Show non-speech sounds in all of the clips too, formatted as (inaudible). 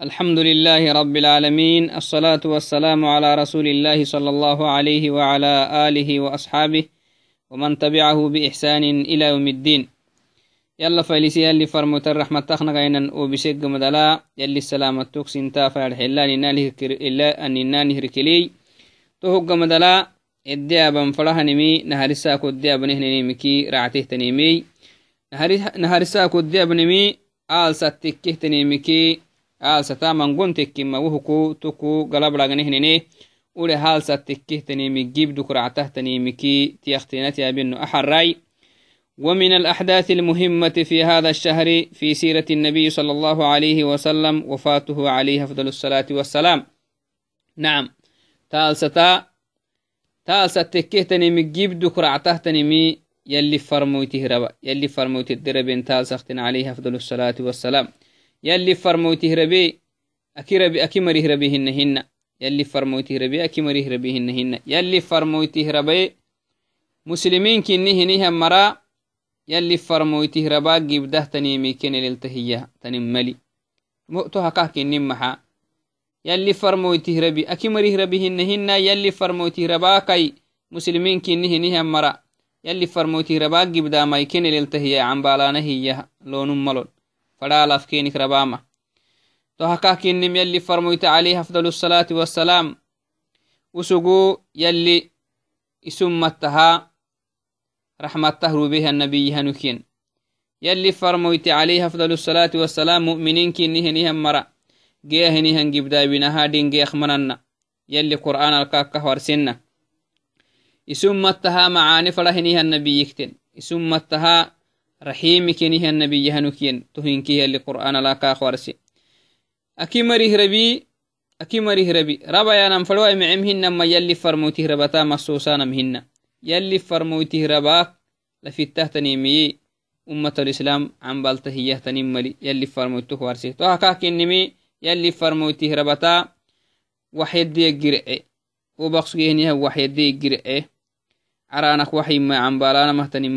الحمد لله رب العالمين الصلاة والسلام على رسول الله صلى الله عليه وعلى آله وأصحابه ومن تبعه بإحسان إلى يوم الدين يلا فايلسي يلي فرموت الرحمة تخنق عينا وبسيق مدلا يلي السلامة توكسين تافا الحلا إلا أن نانه ركلي تهق مدلا الديابا نمي نهار الساكو الديابا نهنمي كي رعته تنمي نهار الساكو الديابا نمي آل ستكه تنمي كي alsata mangon tekkima wuhuku tuku galabragnehnene ule halsa tekkehtanimi gibduk ractahtanimiki tiyaktinatiyabino أحراي ومن الأحداث المهمة في هذا الشهر في سيرة النبي صلى الله عليه وسلم وفاته عليه أفضل الصلاة والسلام نعم تالستا تالسا تكهتني مجيب دكرع تهتني يلي فرموته ربا يلي فرموته الدربين تالسختن عليه أفضل الصلاة والسلام يلي فرموته ربي أكي أكي مريه ربي هن يلي فرموته ربي أكي مريه ربي هن يلي فرموته ربي مسلمين كنه نها مرا يلي فرموته ربا جيبده تنيمي كن للتهية تنملي مؤتها كه كنم محا يلي فرموته ربي أكي مريه ربي هن يلي فرموته ربا كي مسلمين كنه نها مرا. يلي فرموته ربا جيبدا ما يكن للتهية عن بالانه هي لون ملون فدالف كينك رباما. تو هكا كينم يلي فرميت عليه أفضل الصلاة والسلام. وسقو يلي اسمتها رحمته بها النبي هنكين يلي فرميت عليه أفضل الصلاة والسلام مؤمنين كينه نهم مرأ. جيه نهن جبدا بنها دين جيخ مننا. يلي قرآن الكاكه ورسنا اسمتها معاني فرهنها النبي يكتن. اسمتها رحيم كنيه النبي كيه اللي قرآن لا كاخوارسي أكي مريه ربي أكي مريه ربي. ربا يا نم فلوى معمهن ما يلي فرموته ربتا مصوصانا مهن يلي فرموته رباك لفي التهتني مي أمة الإسلام عن بالته يهتني ملي. يلي فرموته وارسي تو هكاك النمي يلي فرموته ربتا وحيد دي قرئ. وبقص جهنيها وحيد دي قرئ. عرانك وحي ما عن بالانا مهتني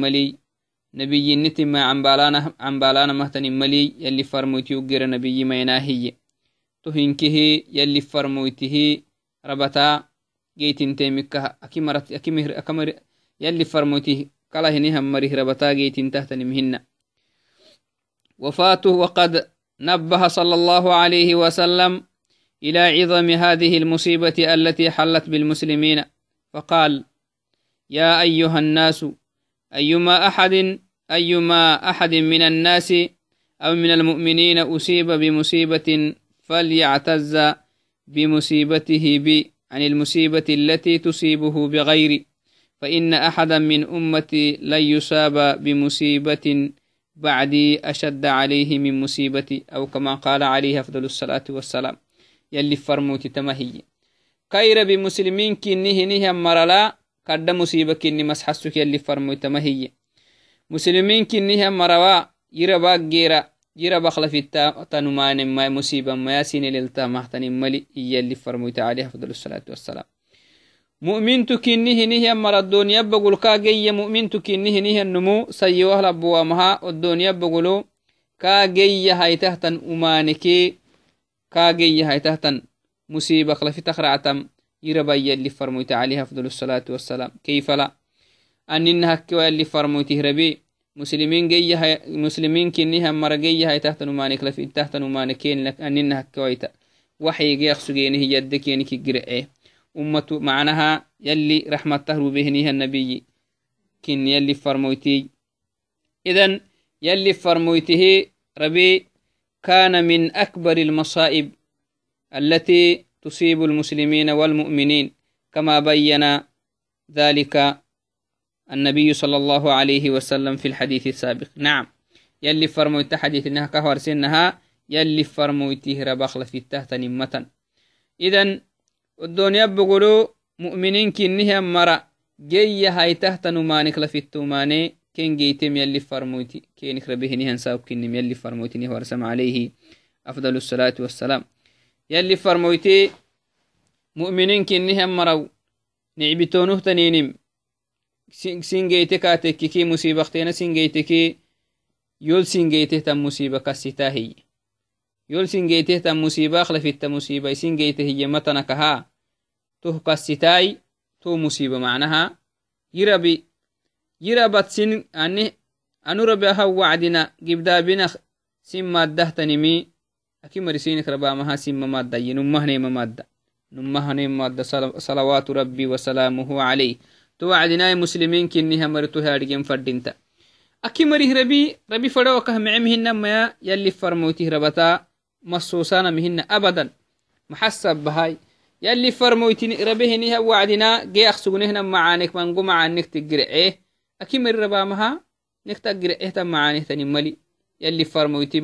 انت مكة أكي مرت أكي مهر أكمر يلي فرموته قال هني هم مريه ربتا جيت انتهت مهن وفاته وقد نبه صلى الله عليه وسلم إلى عظم هذه المصيبة التي حلت بالمسلمين. فقال يا أيها الناس أيما أحد أيما أحد من الناس أو من المؤمنين أصيب بمصيبة فليعتز بمصيبته بي عن المصيبة التي تصيبه بغير. فإن أحدا من أمتي لن يصاب بمصيبة بعدي أشد عليه من مصيبتي أو كما قال عليه أفضل الصلاة والسلام. يلي فرموتي تمهي. كير بمسلمين كنه نهي مرلا كنها مروا يربا جيرا يربا خلفتا تنمان ما مصيبة ما يسين للتا محتن ملي يلي فرموت عليه أفضل الصلاة والسلام. مؤمن تكنه نهي مر الدنيا بقول كاجي مؤمن تكنه نهي النمو سيوه لبوا مها الدنيا بقولو كاجي هاي تحتن أمانكي كاجي هاي يربا يلي فرموت عليه أفضل الصلاة والسلام. كيف لا؟ أننا هكوا اللي فرموته ربي. مسلمين جيها مسلمين كنيها مرة جيها تحت نمانك لفي تحت نمانك لك أننا هكوا وحي جيخ سجينه يدك يعني كجرئ أمة معناها يلي رحمة تهرو بهنيها النبي. كن يلي فرموتي إذن يلي فرموته ربي كان من أكبر المصائب التي تصيب المسلمين والمؤمنين كما بين ذلك النبي صلى الله عليه وسلم في الحديث السابق. نعم. يلي فرمويت حديث إنها كهور سنها يلي فرمويته ربخل في التهت نمة إذن الدنيا بقولوا مؤمنين كنها مرة جي هاي تهت نمانك لفي التوماني كين جيتم يلي فرمويتي كينك ربيه نهن ساوك كنم يلي فرمويتي نهو رسم عليه. أفضل الصلاة والسلام. يلي فرمويتي مؤمنين كنها مرة نعبتونه تنينم singeyte kaatekkiki musiibaktena singeyteki yol singeyte tan musiiba kassitahiye يول سنجيته تا مصيبة خلفت مصيبة سنجيته هي متنكها. تو كستاي تو مصيبة معناها. يربي يربت سن أني أنو ربها وعدنا جبدا بنا سن مادة تنمي أكي مرسينك ربا مها سن مادة. ينمهني مادة. نمهني مادة. صلوات ربي وسلامه عليه. تو وعدنا مسلمين كنها مرتو هارجين فردينتا. أكي مريه ربي ربي فدوكه معمهن ما يلي فرموتيه ربتا مصوصانا مهن أبدا. محسب بهاي. يلي فرموتي ربهنها وعدنا. جي أخسقنهنا معانك من قم عنك تقرعيه أكي مري ربا مها. نك تقرعيه تم معانيه تنملي يلي فرموتي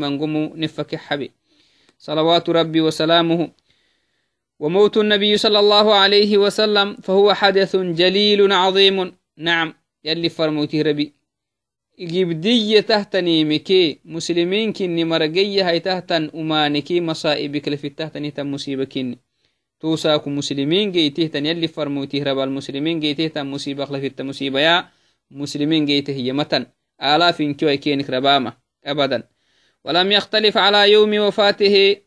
صلوات ربي وسلامه. وموت النبي صلى الله عليه وسلم فهو حدث جليل عظيم. نعم يلي فرموتي ربي. جبدية تهتني مكي مسلمين كني مرقية هاي تهتن أمانكي مصائبك لفي تهتني تم مصيبكين توساك مسلمين جي تهتن يلي فرموتي ربا المسلمين جي تهتن مصيبك لفي مصيبة يا. مسلمين جي تهي متن. آلاف كيوي كينك رباما. أبداً. ولم يختلف على يوم وفاته.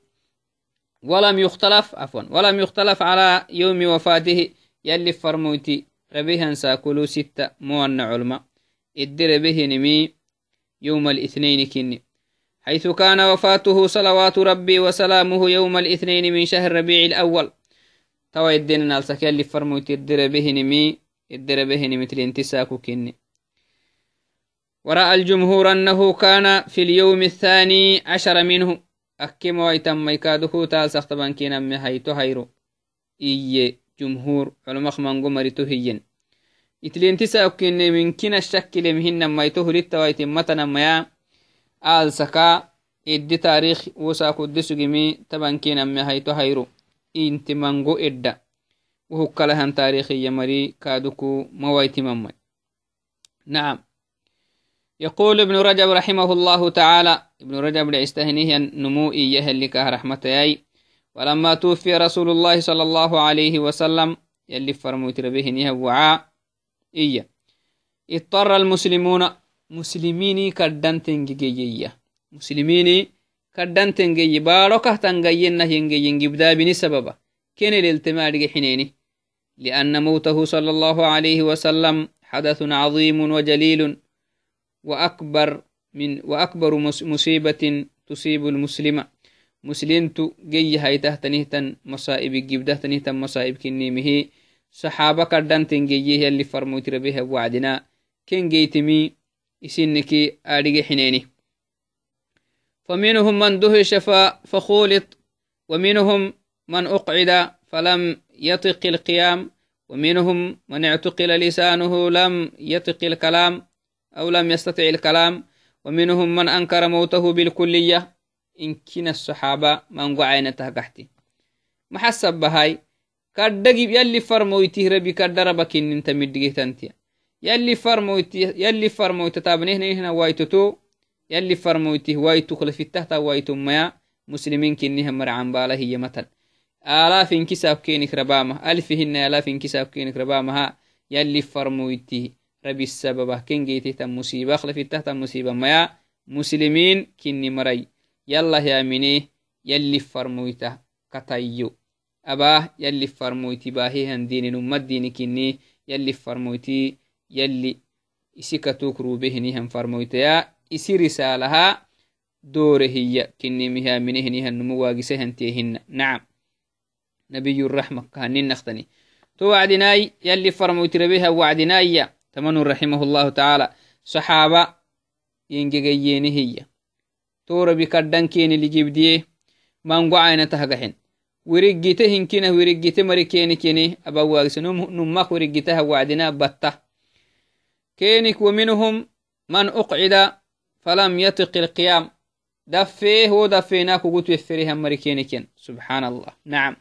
ولم يختلف عفوا ولم يختلف على يوم وفاته. يلي فرموتي ربيهن ساكلو ستة موانا علماء. الدر به نمي يوم الاثنين كني. حيث كان وفاته صلوات ربي وسلامه يوم الاثنين من شهر ربيع الأول. توا الدين نالسك اللي فرموت الدر به نمي الدر به مثل انتساك كني. ورأى الجمهور أنه كان في اليوم الثاني عشر منه. أكيم ويتم ميكادوه تال سختبان كينا مهيتو هيرو إي جمهور علم أخمان قمرتو هين إتلين تسا أكين من كينا الشك لمهن ما لتا ويتم متنا ميا. آل سكا إد تاريخ وساكو دسو جمي تبان كينا مهيتو هيرو إنت منغو إدا. وهو كلاهن تاريخي يمري كادوكو مويتم مي نعم. يقول ابن رجب رحمه الله تعالى ابن رجب لعستهنه النمو إيه اللي رحمة ياي ولما توفي رسول الله صلى الله عليه وسلم يلي فرموت ربه نيه وعاء إيا. اضطر المسلمون مسلميني كردن تنجيجية مسلميني كردن تنجي بارو كهتن جينا ينجي جبدا بني سببا. كين الالتماع حنيني. لأن موته صلى الله عليه وسلم حدث عظيم وجليل. وأكبر من وأكبر مصيبة تصيب المسلم. مسلمت جي هاي تهتنهتن مصائب الجبدة تنهتن مصائب كنيمه. صحابة كردان تنجيه اللي فرموت ربيه وعدنا. كن جيتمي إسنك آرق حنيني. فمنهم من دهش فخولط. ومنهم من أقعد فلم يطق القيام. ومنهم من اعتقل لسانه لم يطق الكلام. أو لم يستطع الكلام ومنهم من أنكر موته بالكلية إن كنا الصحابة من قعين تهقحتي محسب بهاي kaddagib yalli farmoytih rabi kaddaraba kinninta middigetantiya yalli farmoytih yalli farmoyta tabnehnehna waitoto yalli farmoytih waitu kulafittahta waitumaya muslimin kinniha marcanbala hiyamatan alafin kisaab kenik rabama alfihina alafin kisaab kenik rabamaha yalli farmoytih rabi sababa kengeitihtan musiba kulafittahtan musiba maya muslimin kinni maray yallah yamine yalli farmoyta katayyo abaa yalli farmoyti baahihan dinin ummadini kinni yalli farmoyti yalli isi katuk rubehinihan farmoytaya isi risalaha dore hiya kinimiha minehinihan numu waagisehantiehina nacam nabiy الرحمة كهنين نختني تو وعدناي يلي فرموت tamanu raximahullahu taala. Saxaaba yengegayene hiya torabi kaddankeni ligibdiye mango aynatahgaxen wirigite hinkina wirigite mari keni kene abawaagise numak wirigitaha wacdina batta. Kenik waminhum man uqcida falam yatiq alqiyam dafee ho dafeena kugutweferihan mari keniken subxaan allah nacam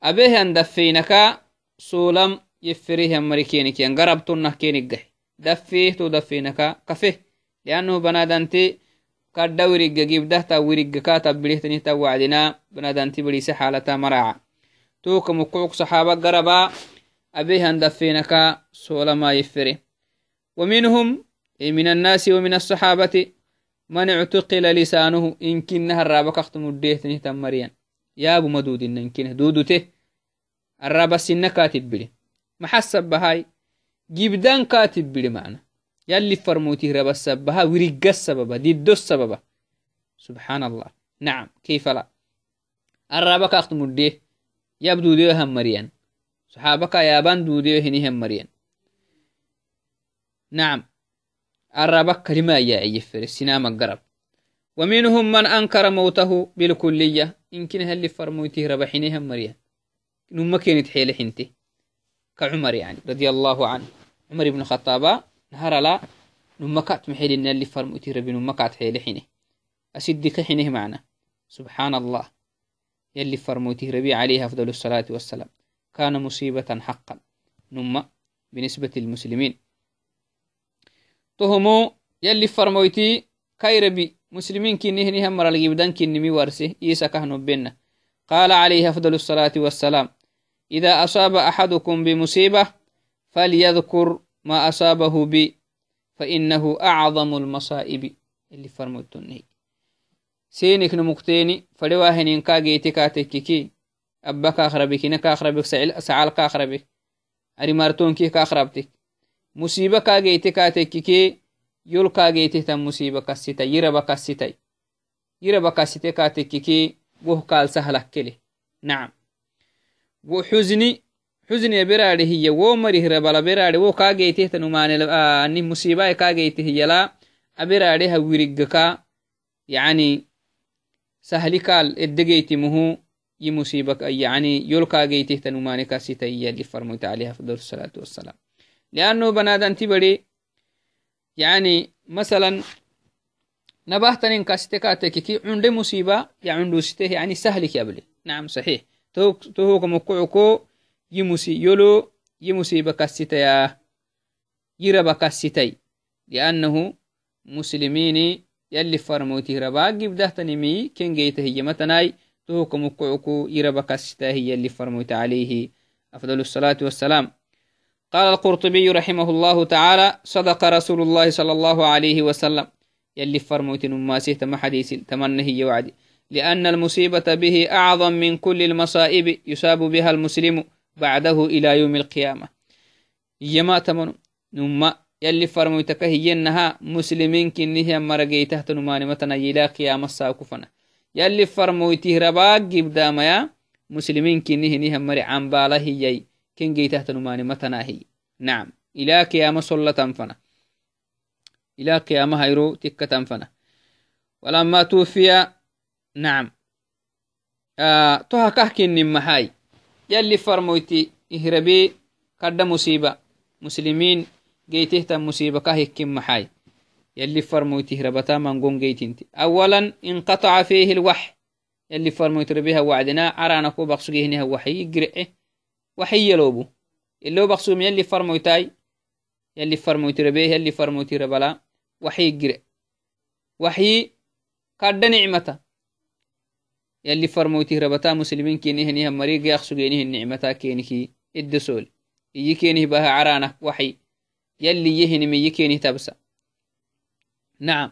abehan dafeinaka sulam دفينك سولم يفريها مريكينكين قربتنا كينك دفيه تو دفينك كفيه لأنه بنادنتي kadda wirigga gibdahta wirigga ka tabbirihtanihta wacdina banadanti barise xaalata maraca tuka mukucuk saxaaba garaba abehan dafenaka solama yefere ومنهم من الناس ومن الصحابة من اعتقل لسانه إن كنها الرابة كختم الديتني تمريان. يا أبو مدود إن كنه دودته الرابة سنة كاتب يلي فرموتي ربا السبها ورق السبب ضد السبب سبحان الله. نعم كيف لا؟ الرابة كختم الديه يبدو ديوهم مريان. صحابك يابان دوديو هنيهم مريان. نعم. الرابك كلمة يا أيفر السنام القرب ومنهم من أنكر موته بالكلية. يمكن هل فرموته ربحينهم مريان. نما كانت حيلة حنتي. كعمر يعني رضي الله عنه. عمر بن الخطاب نهار لا نما كات محيل إن اللي فرموته ربي نما كات حيلة حينه. أسدك حينه معنا. سبحان الله يلي فرموته ربي عليه أفضل الصلاة والسلام. كان مصيبة حقا. نما بالنسبة للمسلمين تهمو يلي فرمويتي كيربي مسلمين كنه نهم مر الجبدان كنمي ورسه. إيسا كهنو بينا قال عليه أفضل الصلاة والسلام. إذا أصاب أحدكم بمصيبة فليذكر ما أصابه بي فإنه أعظم المصائب. اللي فرموتني سينك نمكتيني فلواهن كاجيتي كاتككي أبا كاخربك إنا كاخربك سعال كاخربك أري مارتون كي كاخربتك musiba kaageyte kaatekkike yol kaageytehtan musiba kassita yiraba kassitay yiraba kassite kaatekkike goh kaalsahalakkele nacam wo xuzni xuzniya beraade hiya wo marihrabala beraade wo kaageytehtan umaani musibae kaageyte hiyala aberaade ha wiriggaka yani sahli kaal eddegeytimuhu yi musiba yani yol kaageytehtan umaani kassita iyali farmoyta alayhi afdal salatu wassalam لأنه بنادن تبري يعني مثلا نبهتن كاستكاتك كي عند مصيبة يعني سته يعني سهل كابلي نعم صحيح يمصيبة كاستيا يربا كاستي لأنه مسلمين يلي فرموتي ربا جبده تنمي كن جيته هي متناي تو كمكوكو يربا كاستي هي اللي فرموت عليه أفضل الصلاة والسلام قال القرطبي رحمه الله تعالى صدق رسول الله صلى الله عليه وسلم يلي فرموت نماسيه تم حديث تمنه وعدي لأن المصيبة به أعظم من كل المصائب يصاب بها المسلم بعده إلى يوم القيامة. يما تمن نما يلي فرموتك هي إنها مسلمين كنه مرقي تحت نمان متنا إلى قيامة ساكفنا. يلي فرموته رباق قبدام يا مسلمين كنه نهم مري عن باله هي كن جيته نماني متناهي نعم إلى قيامة صلة تنفنا. إلى قيامة هيرو تكة تنفنا. ولما توفي nacam ah, tohakah kinnin maxay yalli farmoyti ihrabe kadda musiiba. Muslimiin geytehtan musiiba kah ikkin maxay yalli farmoyti ihrabata mangon geytinti awalan inqataca fihi lwax yalli farmoyti rabeha wacdina caraanako baqsugehniha waxyi girece waxiyeloobu iloo baqsugum yalli farmoytai yalli farmoyti rabe yalli farmoyti rabala waxyi gire waxyi kadda nicmata yalli farmoytihrabata muslimin kenihiniha mariga yaqsugenihi nicmata keniki idde sol iyi kenih baha caranak waxi yalli yehinim iyi kenih tabsa نعم.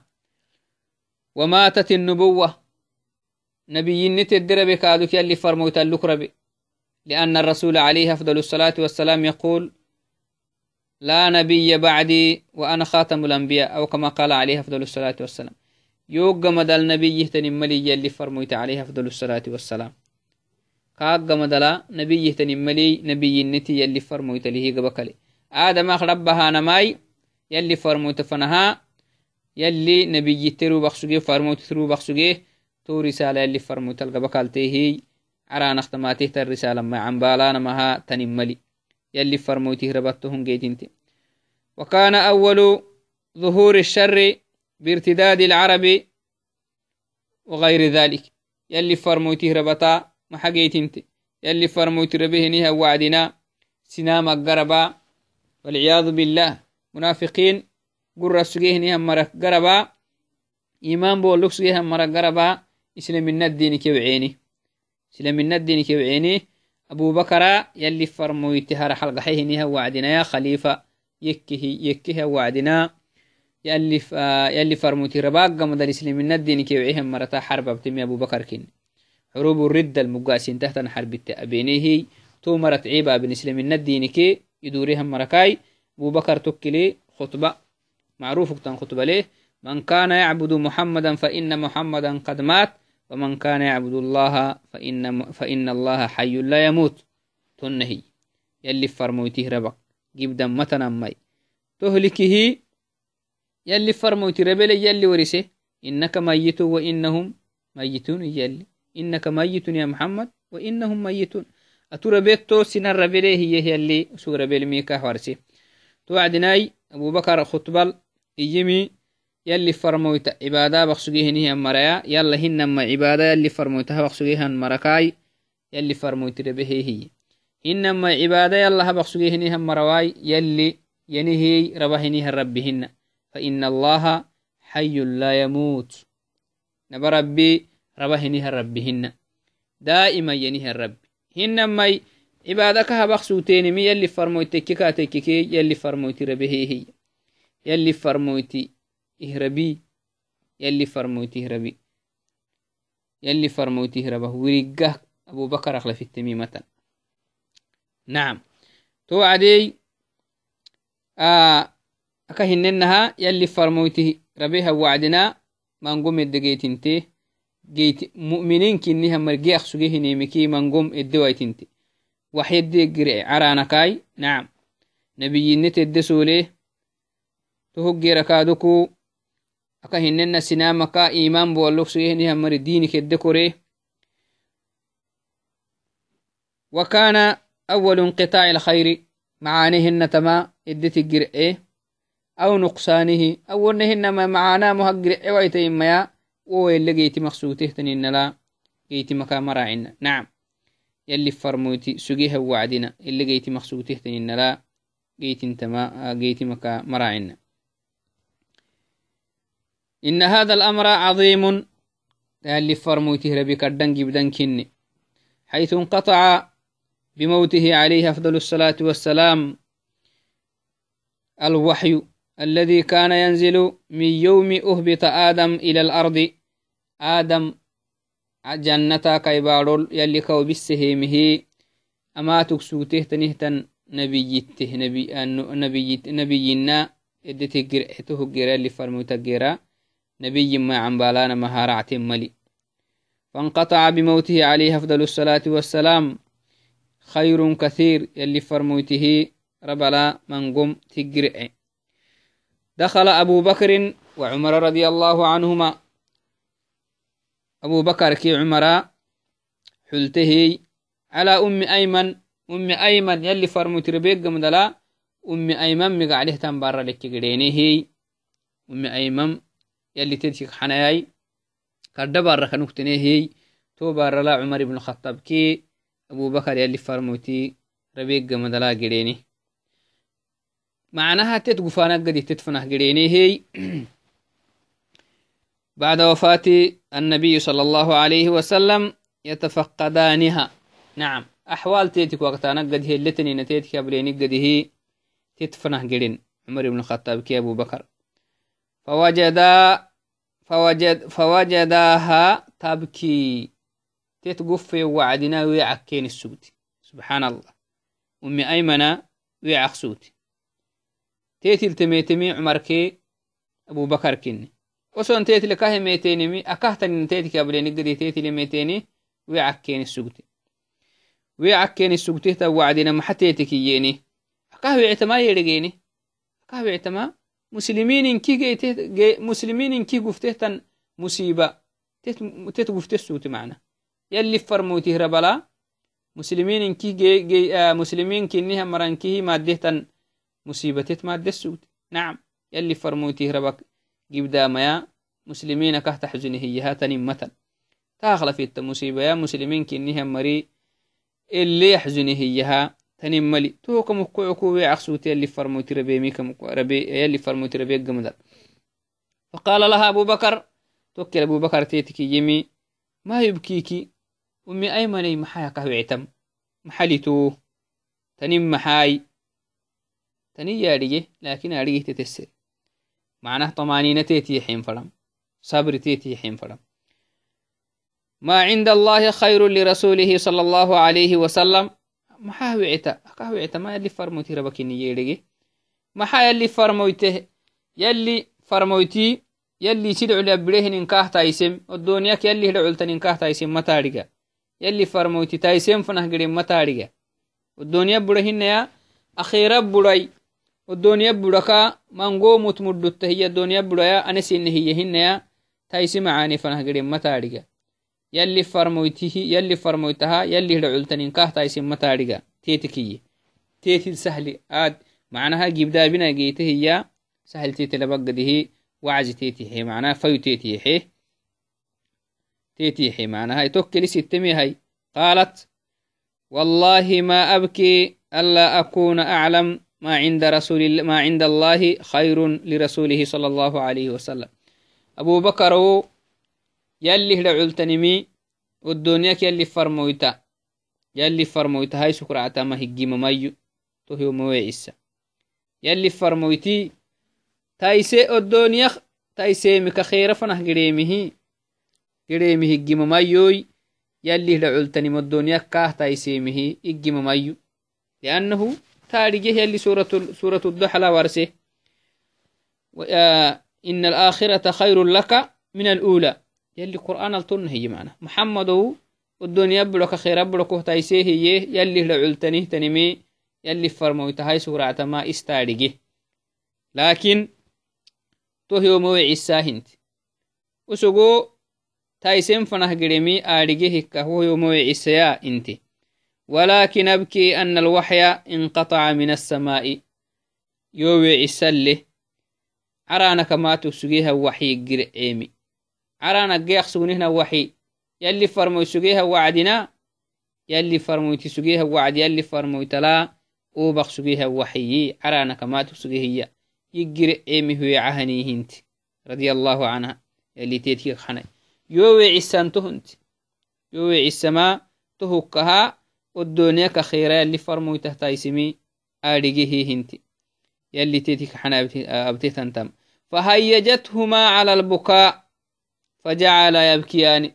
وماتت النبوة. نبينت الدرب كادوك يلي فرموت اللكربي لأن الرسول عليه أفضل الصلاة والسلام يقول لا نبي بعدي وأنا خاتم الأنبياء. أو كما قال عليه أفضل الصلاة والسلام. يوغ مدى نبي يهتني ملي يلي فرميت عليه أفضل الصلاة والسلام. كاغ مدى نبي يهتني ملي نبي النتي يلي فرميت له قبكلي آدم أخربها نماي يلي فرميت فنها يلي نبي يترو بخسوغي فرميت ترو بخسوغي تو رسالة يلي فرميت القبكالتي عرا نختماته الرسالة ما عن بالانا مها تنملي يلي فرموته ربطهم جيتنتي وكان أول ظهور الشر بارتداد العرب وغير ذلك. يلي فرموته ربطا ما حقيتنتي يلي فرموت ربهنها وعدنا. سنام القربا والعياذ بالله. منافقين قرر سجيهنها مرق قربا. إيمان بولوك سجيها مرق قربا. إسلام الدين كيوعيني. سلمنا الدين كيوعيني. أبو بكر يلي فرمويت هر حلقة حيهنها وعدنا. يا خليفة. يكه يكه وعدنا. يلي فرموتي رباق مدى الإسلامين الدين كي وعيهم مرتا حرب بتمي أبو بكر كين. حروب الردة المقاسين تحت حرب التأبينيه تو مرت عيبا بن إسلامين الدين كي يدوريهم مركاي. أبو بكر تكلي خطبة. معروف كتن خطبة ليه. من كان يعبد محمدا فإن محمدا قد مات. ومن كان يعبد الله فإن, فإن الله حي لا يموت. تنهي. يلي فرموتيه ربك جيب دمتنا مي تهلكه يلي فرموتي ربل يلي ورسه إنك ميت وإنهم ميتون يلي. إنك ميت يا محمد وإنهم ميتون. أتورا بيتو سنر ربله هي يلي سورة بالميكا ورسه توعدناي أبو بكر خطبل إيمي يلي فرمويت عبادة بخسجيهن هي مريا. يلا هنما عبادة يلي فرمويتها بخسجيهن مركاي. يلي فرمويت ربه هي إنما عبادة يلا بخسجيهن هم مرواي يلي ينهي ربهنها ربهن فإن الله حي لا يموت. نبى ربي ربهنها ربهن دائما ينهي الرب هنما عبادك هبخسوتين مي يلي فرمويت كيكا تككي يلي فرمويت ربه هي يلي فرمويتي ihrabii yalli farmoyti ihrabi yalli farmoyti ihrabah wirigah abubakar aklafitemimatan nacam to adey aka hinenaha yalli farmoyti rabeha wacdina mangom edde geytinte geyti mu'minin kinihamar ge aksuge hinemiki mangom edde waytinte waxyedde gire caranakai nacam nabiyinnet edde sole to hoggerakadoku aka hinena sinamaka iman bologsugehnihmari dini kedde kore وكان أول انقطاع الخير معانيهن تما إدتي الجرعي أو نقصانه أو نهن ما معانا مهجرع ويتين ميا ويلي جيتي مقصوته تنين لا جيتي مكا مراعنا نعم. يلي فرموتي سجيها وعدنا اللي جيتي مقصوته تنين لا جيتي انتما جيتي مكا مراعنا إن هذا الأمر عظيم. اللي فرموته ربي كردن جبدن كني حيث انقطع بموته عليه أفضل الصلاة والسلام الوحي الذي كان ينزل من يوم أهبط آدم إلى الأرض. آدم جنتا كيبارول يلي كو بالسهيمه أما تكسوته تنهتن نبيته نبي نبي نبينا إدته جرعته جرا اللي فرموته جرا نبي ما عن بالانا مهارعة ملي. فانقطع بموته عليه أفضل الصلاة والسلام. خير كثير يلي فرموته. ربلا من قم تقرئ. دخل أبو بكر وعمر رضي الله عنهما. أبو بكر كي عمر حلته على أم أيمن. أم أيمن يلي فرموت ربيق مدلا أم أيمن مقعده تنبار لك قرينه. أم أيمن يلي تدشك حناياي كرد بارا كنكتني هي تو بارا لا عمر بن الخطاب كي أبو بكر يلي فرموتي ربيق مدلا قريني معناها تتقفانا قد تتفنه قريني (clears throat) بعد وفاة النبي صلى الله عليه وسلم يتفقدانها. نعم أحوال تيتك وقتانا قد هي اللتني نتيتك أبليني قد هي تتفنه قرين. عمر بن الخطاب كي أبو بكر. فوجدا فوجد فوجداها تبكي. تتقفي وعدنا ويعكين السوت سبحان الله. أمي أيمنة ويعق سوت تيتل تميتمي عمركي أبو بكر كني وصون تيتل كاه ميتينمي أكهتن تيتك أبليني قدي تيتل ميتيني ويعكين السوت ويعكين السوت توعدنا محتيتك ييني أكاه ويعتما يرجيني أكاه ويعتما مسلمين كي جي مسلمين كي قفتهتن مصيبة تت قفته سوت معنا يلي فرموتي ربلا مسلمين كي جي جي آه مسلمين كنيها مران كي مادهتن مصيبة تت مادة سوت نعم يلي فرموتي ربك جبدا ميا مسلمين كه تحزنه هي هاتني مثل تاخل في المصيبة يا مسلمين كنيها مري. اللي يحزنه هي تنين ملي. تو كم كوكو عقسوتي اللي فرموتي ربي ميكم ربي اللي فرموتي ربي جمدر فقال لها أبو بكر توكل أبو بكر تيتك يمي. ما يبكيكي أمي أيمني محايا قهوة عتم محلي تو. تنين محاي. تنين ياريه لكن أريه تتسر معناه طمانينة تيتي حين فرم صبر تيتي حين فرم ما عند الله خير لرسوله صلى الله عليه وسلم maxaa wicita akah wicita ma yalli farmoyti rabakini yeedhege maxaa yalli farmoyte yalli farmoyti yalli sidcul abbirehin inkah taisem odoniyak yalli hidhacultan inkah taisem mataadhiga yalli farmoyti taisem fanah giden mataadhiga odoniya bura hinaya akhira burai odoniya buraka mango mutmudutta hiya doniya buraya anesinne hiya hinaya taisi macaani fanah giden mataadhiga yalli farmoytihi yalli farmoytaha yalli hidhacultanin kahtaisin mataadhiga teetikiye teetid sahli aad macnaha gibdaabina geete hiya sahli teetelabagadihi waczi teetihe macnaha fayu teetiyehe teetiyehe macnaha itokkeli sittemihay qaalat والله ما أبكي ألا أكون أعلم ما عند رسول ما عند الله خير لرسوله صلى الله عليه وسلم. أبو بكر يلي هدا علتنمي والدنيا يلي فرمويتا. يلي فرمويتا هاي سكرعتا ما هجي مميو تهيو مويعيسا يلي فرمويتي تايسي الدنيا تايسي مكا خير فنه قريمه قريمه هجي مميوي يلي هدا علتنمي الدنيا كاه تايسي مه هجي مميو لأنه تاريجه يلي سورة سورة الضحى ورسه إن الآخرة خير لك من الأولى. يلي قرآن التن هي معنا. محمد الدنيا بلوك خير بلوك تايسيه هي. يلي لعلتني تنمي يلي فرموت هاي سورة ما استارجه لكن توهيو موعي الساهنت وسوغو تايسين فنه قرمي آرجه هو يوم السيا انت ولكن أبكي أن الوحي انقطع من السماء. يوعي السله عرانك ما تسجيها وحي قرئيمي عرانا قيق سونهنا وحي. يلي فرمو سجيها وعدنا يلي فرمو تسجيها وعد يلي فرمو تلا وبق سجيها وحي. عرانا كما تسجيه يجري إيمي هو عهني هنت رضي الله عنها. يلي تيتي خنا يوي عسان تهنت يوي عسما تهكها والدنيا كخيرا يلي فرمو تحتاي سمي آرقه هنت يلي تيتي خنا أبتي تنتم فهيجتهما على البكاء فجعل يبكيان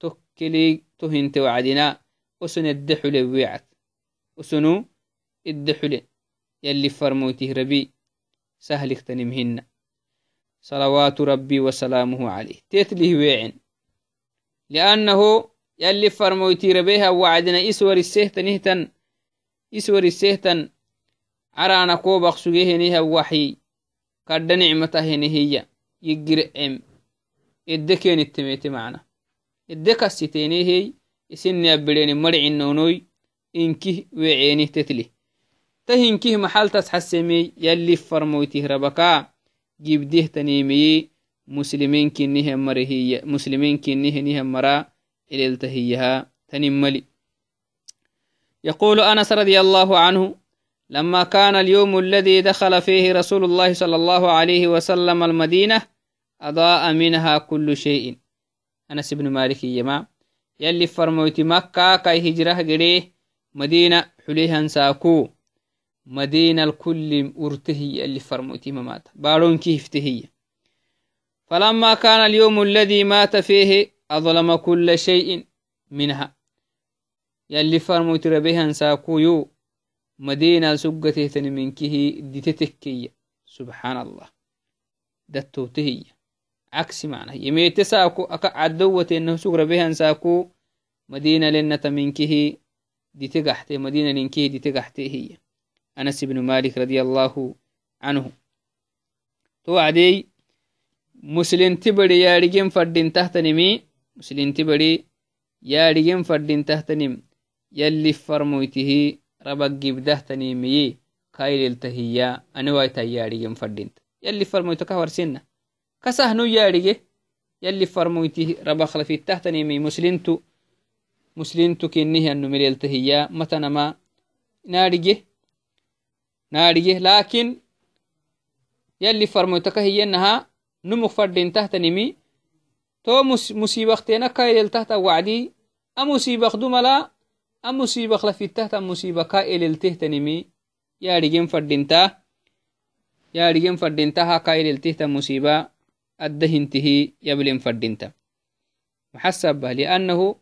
تكلي تهنت وعدنا وسن الدحل ويعت وسنو الدحل يلي فرموته ربي سهل اختنمهن صلوات ربي وسلامه عليه تتليه ويعن لأنه يلي فرموتي ربيها وعدنا إسور السهتن إهتن إسور السهتن عرانا كوبق سجيه وحي قد نعمته هي يجر أم idde kenittemete macna idde kassitenehey isini abireni marcinnonoy inkih wecenih tetli ta hinkih maxaltas xasemey yalli farmoytih rabaka gibdeh tanimeye ileltahiyaha tanimali يقول أنس رضي الله عنه لما كان اليوم الذي دخل فيه رسول الله صلى الله عليه وسلم المدينة أضاء منها كل شيء. أنس بن مالك يما يلي فرموت مكة كي هجرة قريه مدينة حليها ساكو. مدينة الكل أرتهي اللي فرموت مات بارون كيف تهي فلما كان اليوم الذي مات فيه أظلم كل شيء منها. يلي فرموت ربيها ساكو يو مدينة سقته منكه دتتكية سبحان الله دتوتهي عكس معنى. يميت ساكو عدوة إنه سكر بها ساكو مدينة لنة منكه دي تقحتي مدينة لنكه دي تقحتي هي. أنس بن مالك رضي الله عنه. توعدي مسلم تبري يا رجم فردين تحت نمي مسلم تبري يا رجم فردين تحت نم يلي فرمويته ربك جبده تنيمي كايل التهيا أنا وايتا يا رجم فردين يلي فرمويتك ورسنه kasahnu yaadhige yalli farmoyti rabakhlafittahtanimi muslintu muslintu kinnihiannu mileltahiya matanama naadhige naadhige lakin yalli farmoytaka hiyenaha numuk fadintahtanimi to musibaktena kaileltahta wacdi a musibakdumala a musibak lafittahta musibaka eleltehtanimi yaadhigen fadinta yaadhigen fadintaha kaililtihta musiba addahintihi yablin fadinta maxasaba liannahu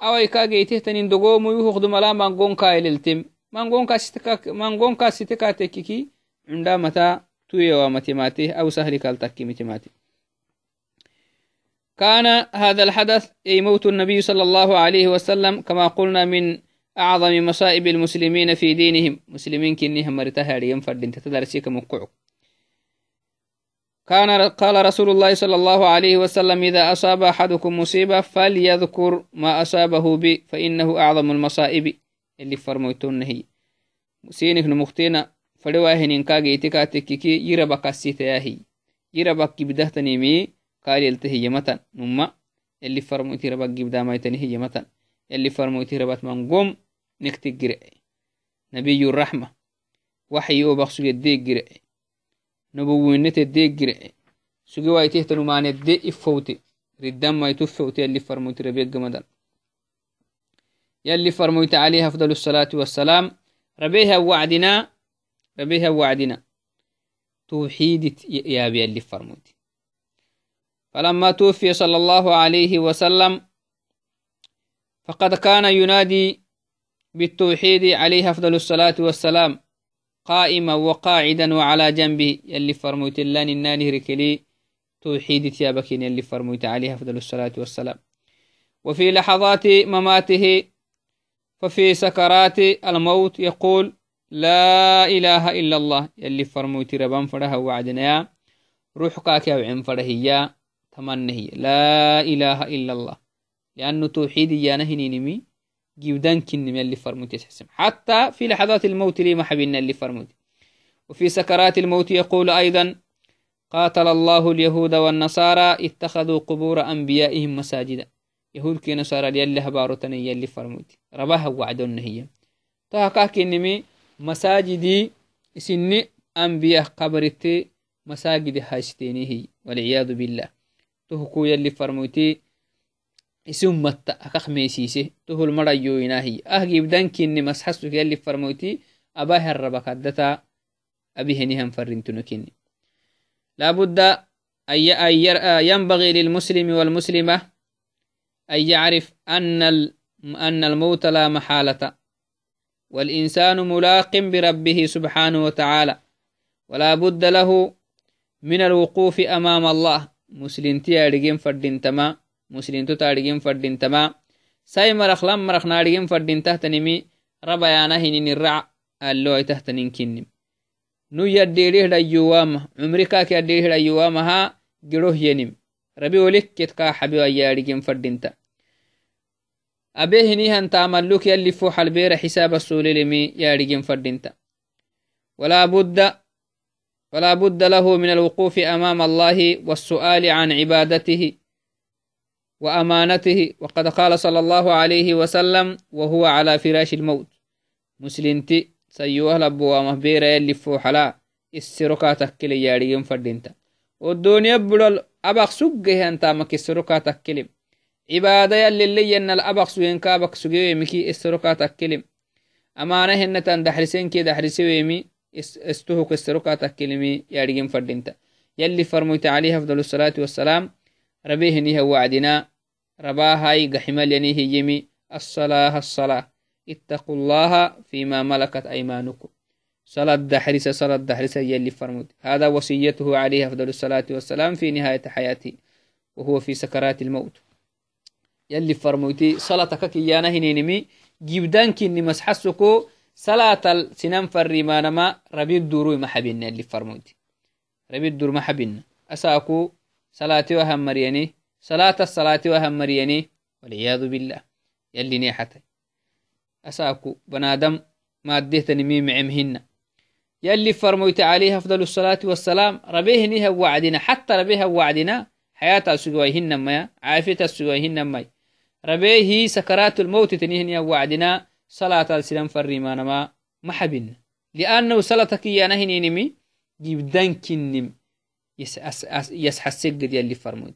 awai kageitihtanin dogomuyuhukdumala mangon kaililtim mangon kasite katekiki cunda mata tuyewa matimati aw sahli kaltakki mitimati كان هذا الحدث أي موت النبي صلى الله عليه وسلم كما قلنا من أعظم مصائب المسلمين في دينهم. مسلمين كنهم مرتها ريم فردين تتدرسيك مقعك كان قال رسول الله صلى الله عليه وسلم إذا أصاب أحدكم مصيبة فليذكر ما أصابه بي فإنه أعظم المصائب. اللي فرميتون هي سينك نمختينا فدواهن إنكا جيتكا تككي يربك السيتياهي. يربك بدهتني مي قال يلتهي متن نما اللي فرميتي ربك بداميتني هي متن اللي فرميتي ربات من قوم نكتك جرع نبي الرحمة وحي وبخسو يديك جرع نبوينت الديك جرع سجوا وايته تنمان الدي إفوتي ردان ما يتفوتي اللي فرموت ربيك جمدان يلي فرموت عليه أفضل الصلاة والسلام ربيها وعدنا ربيها وعدنا توحيد يا بي اللي فرموت فلما توفي صلى الله عليه وسلم فقد كان ينادي بالتوحيد عليه أفضل الصلاة والسلام قائما وقاعدا وعلى جنبه يلي فرموت اللان الناني ركلي توحيد تيابكين يلي فرموت عليه أفضل الصلاة والسلام. وفي لحظات مماته ففي سكرات الموت يقول لا إله إلا الله يلي فرموت ربان فرها وعدنا يا روحك كاوعين فرهيا. تمنهي. لا إله إلا الله. لأنه توحيد يانا هنينمي جيودان كنم يلي فرموت يسحسم حتى في لحظات الموت لي محبنا اللي فرموت وفي سكرات الموت يقول أيضا قاتل الله اليهود والنصارى اتخذوا قبور أنبيائهم مساجدا. يهود كي نصارى يلي هبارتني يلي فرموت رباها وعدون هي تهكا كنمي مساجدي سني أنبياء قبرتي مساجد هاستيني هي. والعياذ بالله. تهكو يلي فرموتي isum matta akak meesiise tohol marayoinahi ah gibdankini masxasuk yalli farmoyti aba herrabakaddata abihenihan farintunokini لابد أن ينبغي للمسلم والمسلمة أن يعرف أن أن الموت لا محالة والإنسان ملاق بربه سبحانه وتعالى ولا بد له من الوقوف أمام الله مسلم تيارجين فردين تما مسلمتو تارجين فردين تما. ساي مرخ لم مرخ نارجين فردين تحتنمي ربيانا هنين الرع اللوي تحتنين كنم. نو يديريه لأيوام عمركا كيديريه لأيوام ها جروه ينم. ربي ولك كتكا حبيو أيارجين فردين تا. أبيه نيهن تعملوك يلي ولا بد له من الوقوف أمام الله والسؤال عن عبادته وأمانته. وقد قال صلى الله عليه وسلم وهو على فراش الموت. مسلمتي سيوه لبوا مهبيرا يلي فوحلا السرقا تكلي ياريين فردينتا. والدنيا بدل أبق سجه أنت مك السرقا تكلم عبادة يلي اللي ين الأبق سوين كابك سجيه مكي السرقا تكلم أمانة هن تندحرسين كي دحرسي مي استهوك السرقا تكلمي ياريين فردينتا يلي فرميت عليه أفضل الصلاة والسلام ربيه نيه وعدنا رباهاي قحمل ينيه يمي الصلاة الصلاة. اتقوا الله فيما ملكت أيمانكم. صلاة دحرسة صلاة دحرسة يلي فرمود هذا وصيته عليه أفضل الصلاة والسلام في نهاية حياته وهو في سكرات الموت. يلي فرموتي صلاتك كيانا هنينمي جبدان كني مسحسكو فرموتي ربي الدور محبين أساكو صلاتي وهم مريني. صلاة الصلاة وهم مريني. والعياذ بالله. يلي نيحتي. أساكو بنادم ما أديتني مي معمهن يلي فرميت عليه أفضل الصلاة والسلام. ربيه نيها وعدنا. حتى ربيها وعدنا. حياة السجويهن ما عافية السجويهن ما ربيه سكرات الموت تنيهن وعدنا. صلاة السلام فريمان ما محبن لأنه صلاتك يا نهني نمي جبدان كنم يسحسق قد يلي فرمود.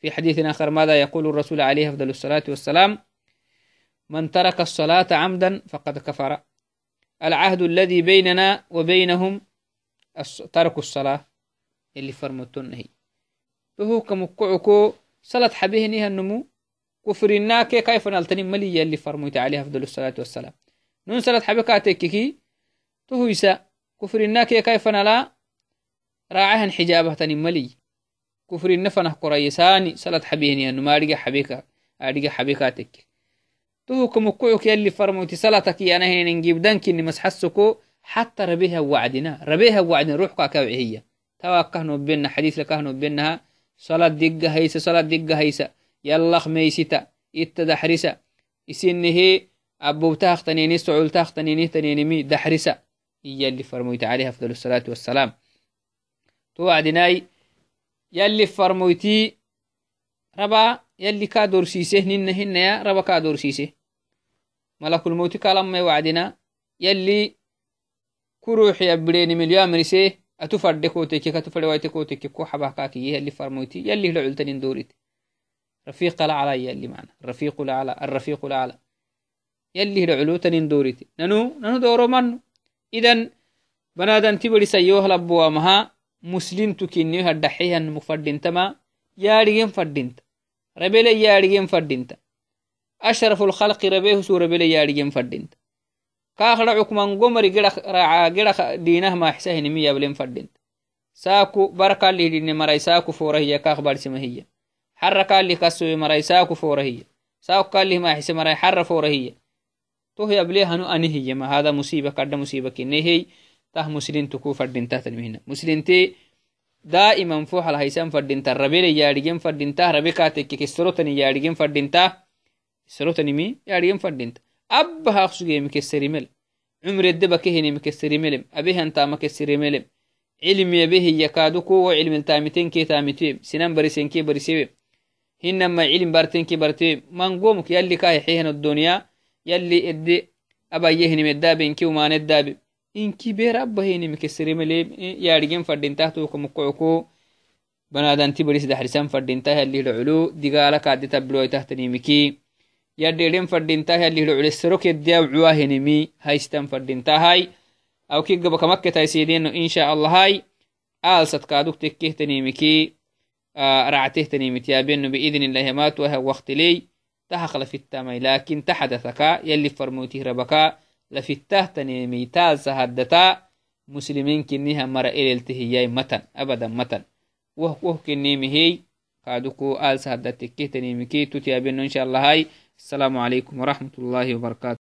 في حديث آخر ماذا يقول الرسول عليه أفضل الصلاة والسلام؟ من ترك الصلاة عمدا فقد كفر. العهد الذي بيننا وبينهم ترك الصلاة. اللي فرمتون تهو كمكعكو صلاة حبيه النمو كفرنا كي كيف نالتني ملي اللي فرميت عليه أفضل الصلاة والسلام. نون صلاة حبكا تككي تهو يسا كفرنا كي كيف نلا؟ راعها حجابة تني ملي. كفرنا فنه قريساني صلاة حبيه النمو أرجع حبيكا أرجع حبيكا تكي تهو كمكعك يلي فرميت صلاتك أنا هنا نجيب دنك إني مسحسكو حتى ربيها وعدنا ربيها وعدنا روحك كاوعي هي. توا كهنو بيننا حديث لكهنو بينها صلاة دقة هيسة صلاة دقة هيسة. إتدحرسة إسنه أبو تاختنيني سعول تاختنيني تنينمي دحرسة هي اللي فرميت عليها أفضل الصلاة والسلام. توعدناي يلي فرمويتي ربا يلي كادور سيسه نن هن يا ربا كادور سيسه. ملك الموت كلام وعدنا يلي كروح يبريني مليون مرسيه أتفرد كوتك كتفرد وايت كوتك كو حبا كاكي يلي فرمويتي يلي لعلتنين دوريت رفيق الأعلى يلي معنا. الرفيق الأعلى الرفيق الأعلى. يلي لعلوتنين دوريتي. ننو؟ ننو دورو منو؟ إذن بنادن تبري سيوه لبوا مها مسلم تكيني هدحيها مفردين تما ياريين فردينت ربيل ياريين فردينت أشرف الخلق ربيه سو ربيل ياريين فردينت كاخر عكمان قمري قرا قرا دينه ما حسهن مية بلين فردين ساكو بركة اللي دين مرأي ساكو فوره هي كاخ بارسمه هي حركة اللي كسو مراي ساكو فوره هي ساكو اللي ما حس مراي حر فوره هي تو هي بليه هنو أني هي ما هذا مصيبة كرد مصيبة كني هي ته مسلين تكو فردين تحت المهنة مسلين تي دائما فوح الهيسان فردين تربيل يارجين فردين ته ربكاتك كسروتني يارجين فردين ته سروتني مي؟ يارجين فردين ته abbaha aqsuge mikesserimel cumredeba kehene mikesserimele abehan tama kesseremelem cilmi abehiya kaadu kowo cilmil taamitenke taamitwe sinan barisenke barisewe hinama cilim bartenki barte mangomuk yalli kaahexehen odoniya yalli ede abayehinimedabenki umanedabe inki ber abahenimikeseremele yadigen fadintah tokamukkoko banadanti baris daxrisan fadintah yalli digala kaade yadheden fadintah yalli hidocule serok haistan fadintahai awki insha allahai aalsad kaaduk ractehtanimit yaabeno biidn illahi matuaha waktiley tahaq lafittamai lakin taxadathaka yalli farmutih rabaka lafittahtanimi taalsa haddata muslimin kiniha mara eleltihiyai matan abadan matan woh kinimihey kaaduku aalsa hadda tekkehtanimiki tut yaabeno insha allahai السلام عليكم ورحمة الله وبركاته